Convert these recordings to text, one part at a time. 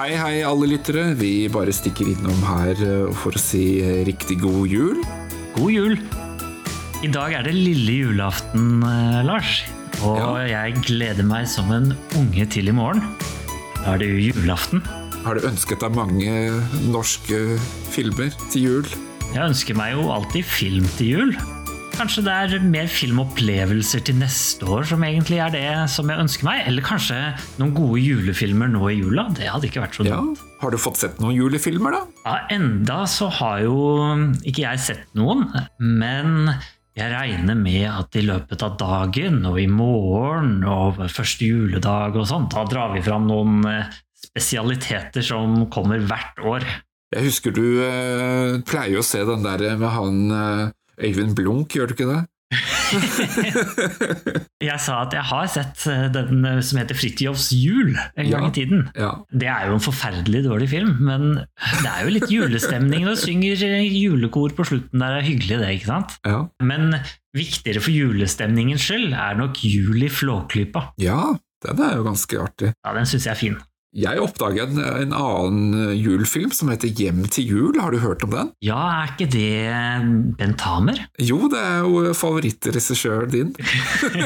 Hei, hei, alle lyttere. Vi bare stikker innom her eh, for å si eh, riktig god jul. God jul! I dag er det lille julaften, eh, Lars. Og Ja. jeg gleder meg som en unge til i morgen. Da er det jo julaften. Har du ønsket deg mange norske filmer til jul? Jeg ønsker meg jo alltid film til jul. Kanskje det er mer filmopplevelser til neste år som egentlig er det som jeg ønsker meg? Eller kanskje noen gode julefilmer nå i jula? Det hadde ikke vært så Ja. Har du fått sett noen julefilmer, da? Ja, enda så har jo ikke jeg sett noen, men jeg regner med at i løpet av dagen og i morgen og første juledag og sånn, da drar vi fram noen eh, spesialiteter som kommer hvert år. Jeg husker du eh, pleier å se den der med han eh, Øyvind Blunk, gjør du ikke det? Jeg sa at jeg har sett eh, den eh, som heter Fridtjofs jul en gang Ja. i tiden. Ja. Det er jo en forferdelig dårlig film, men det er jo litt julestemning. Du synger eh, julekor på slutten der, er hyggelig det, ikke sant? Ja. Men viktigere for julestemningens skyld er nok Jul i Flåklypa. ja, den er jo ganske artig. Ja, den syns jeg er fin. Jeg oppdaget en, en annen eh, julfilm som heter Hjem til jul. Har du hørt om den? Ja, er ikke det Bent Hamer? Jo, det er jo favorittregissøren din.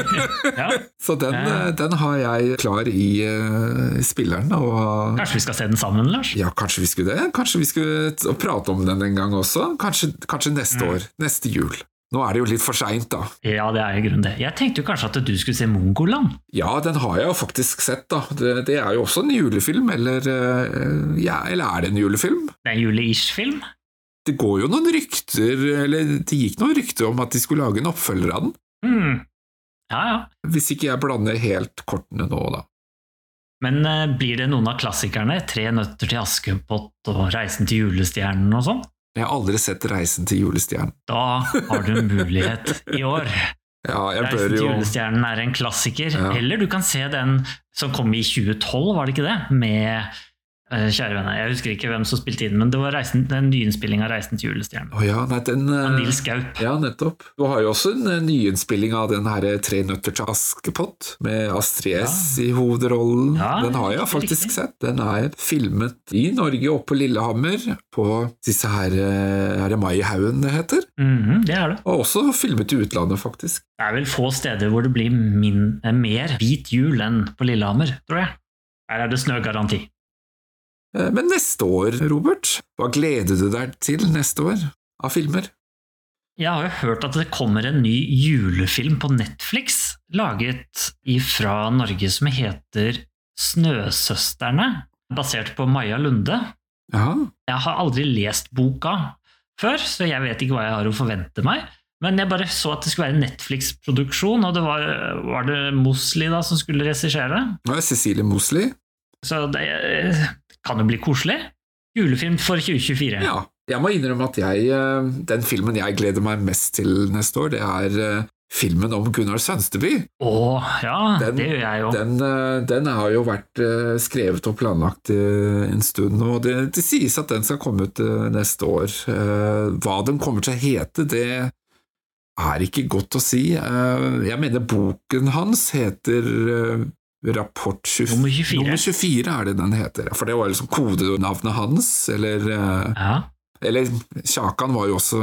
Ja. Så den, eh, den har jeg klar i eh, spilleren. Og Kanskje vi skal se den sammen, Lars? ja, kanskje vi skulle det? Kanskje vi skulle prate om den en gang også? Kanskje, kanskje neste år? Neste jul? Nå er det jo litt for seint, da. Ja, det er i grunnen det. Jeg tenkte jo kanskje at du skulle se Mongoland. Ja, den har jeg jo faktisk sett, da. Det, det er jo også en julefilm, eller eh, Ja, eller er det en julefilm? Det er en jule-ish-film. Det går jo noen rykter, eller det gikk noen rykter om at de skulle lage en oppfølger av den. Hmm. Ja, ja. Hvis ikke jeg blander helt kortene nå, da. Men uh, blir det noen av klassikerne? Tre nøtter til Askepott og Reisen til julestjernen og sånn? Jeg har aldri sett Reisen til julestjernen. Da har du en mulighet i år. Ja, jeg Reisen til julestjernen er en klassiker. Ja. Eller du kan se den som kom i 2012, var det ikke det? Med Kjære venner, jeg husker ikke hvem som spilte inn, men det var reisen, den nyinnspilling av 'Reisen til julestjernen'. Oh, ja, nei, den eh, Av Nils Gaup. Ja, nettopp. Du har jo også en eh, nyinnspilling av den herre Tre nøtter til Askepott, med Astrid S i hovedrollen. Ja, den har jeg faktisk riktig. sett. Den er filmet i Norge, oppe på Lillehammer, på disse her eh, Er det Maihaugen det heter? Mhm, det er det. Og også filmet i utlandet, faktisk. Det er vel få steder hvor det blir min, eh, mer hvit jul enn på Lillehammer, tror jeg. Her er det snøgaranti. Eh, Men neste år, Robert, hva gleder du deg til neste år av filmer? Jeg har jo hørt at det kommer en ny julefilm på Netflix, laget fra Norge som heter Snøsøsterne, basert på Maja Lunde. Aha. Jeg har aldri lest boka før, så jeg vet ikke hva jeg har å forvente meg. Men jeg bare så at det skulle være en Netflix-produksjon, og det var, var det Mosli da som skulle regissere. er Cecilie Mosli. Så det eh, kan jo bli koselig. Julefilm for 2024. Ja. Jeg må innrømme at jeg, eh, den filmen jeg gleder meg mest til neste år, det er eh, filmen om Gunnar Sønsteby. Å, ja, Den- det gjør jeg jo. Den, eh, den har jo vært skrevet og planlagt en stund, og det, det sies at den skal komme ut neste år. Hva den kommer til å hete, det er ikke godt å si. Jeg mener boken hans heter Rapport 24. Nummer 24. Nummer 24 er det den heter, for det var liksom kodenavnet hans, eller eh, Ja. Eller Kjakan var jo også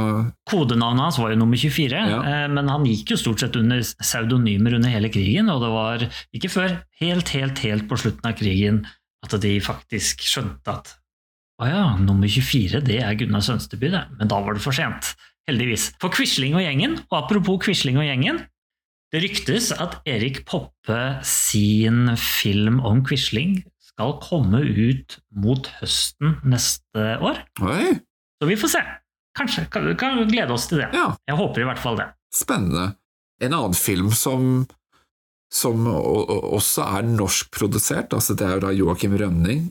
Kodenavnet hans var jo nummer 24, Ja. eh, men han gikk jo stort sett under pseudonymer under hele krigen, og det var ikke før helt, helt, helt på slutten av krigen at de faktisk skjønte at å ja, nummer 24, det er Gunnar Sønsteby, det. Men da var det for sent. Heldigvis. For Quisling og gjengen, og apropos Quisling og gjengen, det ryktes at Erik Poppe sin film om Quisling skal komme ut mot høsten neste år. Oi, Så vi får se. Kanskje. Kan, kan glede oss til det. ja. Jeg håper i hvert fall det. Spennende. En annen film som, som også er norskprodusert, altså det er jo da Joakim Rønning.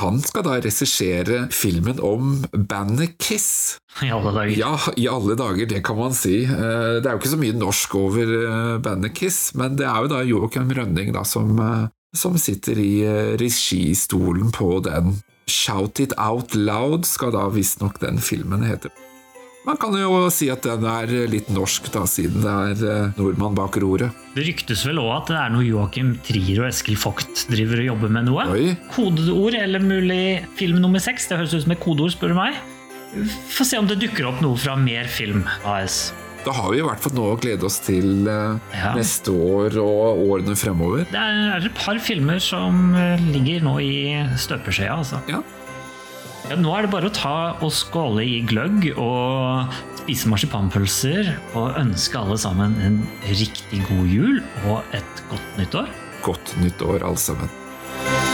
Han skal da regissere filmen om bandet Kiss. I alle dager. Ja, i alle dager, det kan man si. Eh, Det er jo ikke så mye norsk over eh, bandet Kiss, men det er jo da Joakim Rønning da som, eh, som sitter i registolen på den. Shout It Out Loud skal da visstnok den filmen hete. Man kan jo si at den er litt norsk, da, siden det er eh, nordmann bak roret. Det ryktes vel òg at det er noe Joakim Trier og Eskil Vogt driver og jobber med noe. Oi. Kodeord eller mulig film nummer seks. Det høres ut som et kodeord, spør du meg. Få se om det dukker opp noe fra Mer Film AS. Da har vi i hvert fall noe å glede oss til eh, Ja. neste år og årene fremover. Det er et par filmer som eh, ligger nå i støpeskjea, altså. Ja. Ja, nå er det bare å ta og skåle i gløgg og spise marsipanpølser og ønske alle sammen en riktig god jul og et godt nyttår. Godt nytt år, alle sammen.